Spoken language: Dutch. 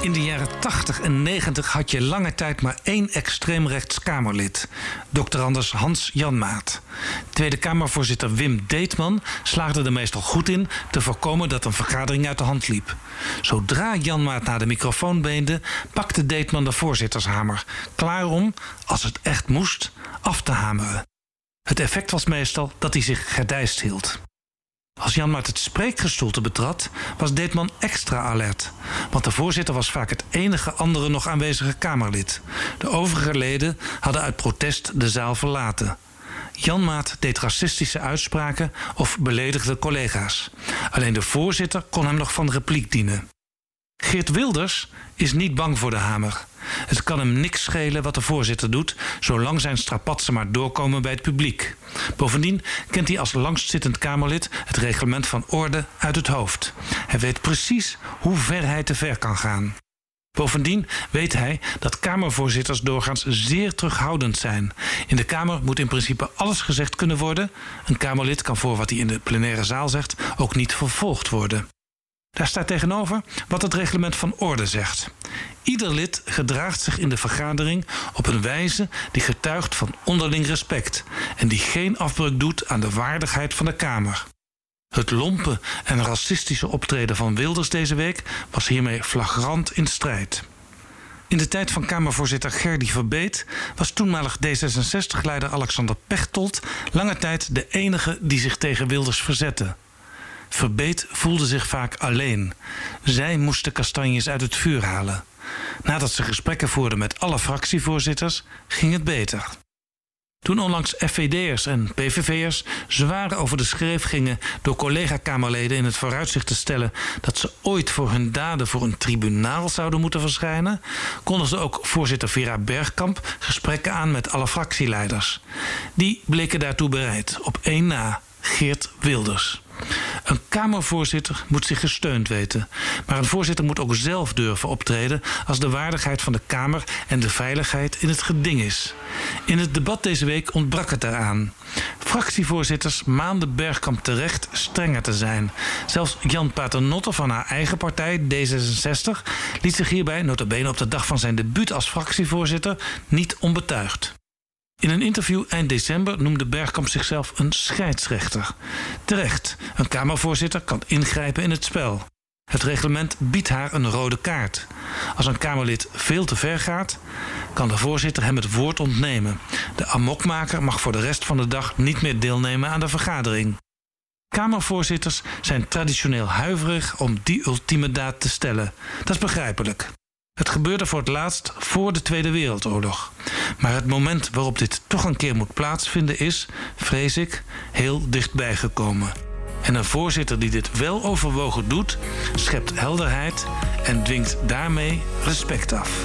In de jaren 80 en 90 had je lange tijd maar één extreemrechts Kamerlid. Dr. Anders Hans Janmaat. Tweede Kamervoorzitter Wim Deetman slaagde er meestal goed in te voorkomen dat een vergadering uit de hand liep. Zodra Janmaat naar de microfoon beende, pakte Deetman de voorzittershamer. Klaar om, als het echt moest, af te hameren. Het effect was meestal dat hij zich gedijst hield. Als Jan Maat het spreekgestoelte betrad, was Deetman extra alert. Want de voorzitter was vaak het enige andere nog aanwezige Kamerlid. De overige leden hadden uit protest de zaal verlaten. Jan Maat deed racistische uitspraken of beledigde collega's. Alleen de voorzitter kon hem nog van repliek dienen. Geert Wilders is niet bang voor de hamer. Het kan hem niks schelen wat de voorzitter doet, zolang zijn strapatsen maar doorkomen bij het publiek. Bovendien kent hij als langstzittend Kamerlid het reglement van orde uit het hoofd. Hij weet precies hoe ver hij te ver kan gaan. Bovendien weet hij dat Kamervoorzitters doorgaans zeer terughoudend zijn. In de Kamer moet in principe alles gezegd kunnen worden. Een Kamerlid kan voor wat hij in de plenaire zaal zegt ook niet vervolgd worden. Daar staat tegenover wat het reglement van orde zegt. Ieder lid gedraagt zich in de vergadering op een wijze die getuigt van onderling respect en die geen afbreuk doet aan de waardigheid van de Kamer. Het lompe en racistische optreden van Wilders deze week was hiermee flagrant in strijd. In de tijd van Kamervoorzitter Gerdy Verbeet was toenmalig D66-leider Alexander Pechtold lange tijd de enige die zich tegen Wilders verzette. Verbeet voelde zich vaak alleen. Zij moest de kastanjes uit het vuur halen. Nadat ze gesprekken voerden met alle fractievoorzitters, ging het beter. Toen onlangs FVD'ers en PVV'ers zwaar over de schreef gingen door collega-Kamerleden in het vooruitzicht te stellen dat ze ooit voor hun daden voor een tribunaal zouden moeten verschijnen, kondigde ook voorzitter Vera Bergkamp gesprekken aan met alle fractieleiders. Die bleken daartoe bereid, op één na, Geert Wilders. Een Kamervoorzitter moet zich gesteund weten. Maar een voorzitter moet ook zelf durven optreden als de waardigheid van de Kamer en de veiligheid in het geding is. In het debat deze week ontbrak het daaraan. Fractievoorzitters maanden Bergkamp terecht strenger te zijn. Zelfs Jan Paternotte van haar eigen partij, D66, liet zich hierbij, notabene op de dag van zijn debuut als fractievoorzitter, niet onbetuigd. In een interview eind december noemde Bergkamp zichzelf een scheidsrechter. Terecht, een Kamervoorzitter kan ingrijpen in het spel. Het reglement biedt haar een rode kaart. Als een Kamerlid veel te ver gaat, kan de voorzitter hem het woord ontnemen. De amokmaker mag voor de rest van de dag niet meer deelnemen aan de vergadering. Kamervoorzitters zijn traditioneel huiverig om die ultieme daad te stellen. Dat is begrijpelijk. Het gebeurde voor het laatst voor de Tweede Wereldoorlog. Maar het moment waarop dit toch een keer moet plaatsvinden is, vrees ik, heel dichtbij gekomen. En een voorzitter die dit wel overwogen doet, schept helderheid en dwingt daarmee respect af.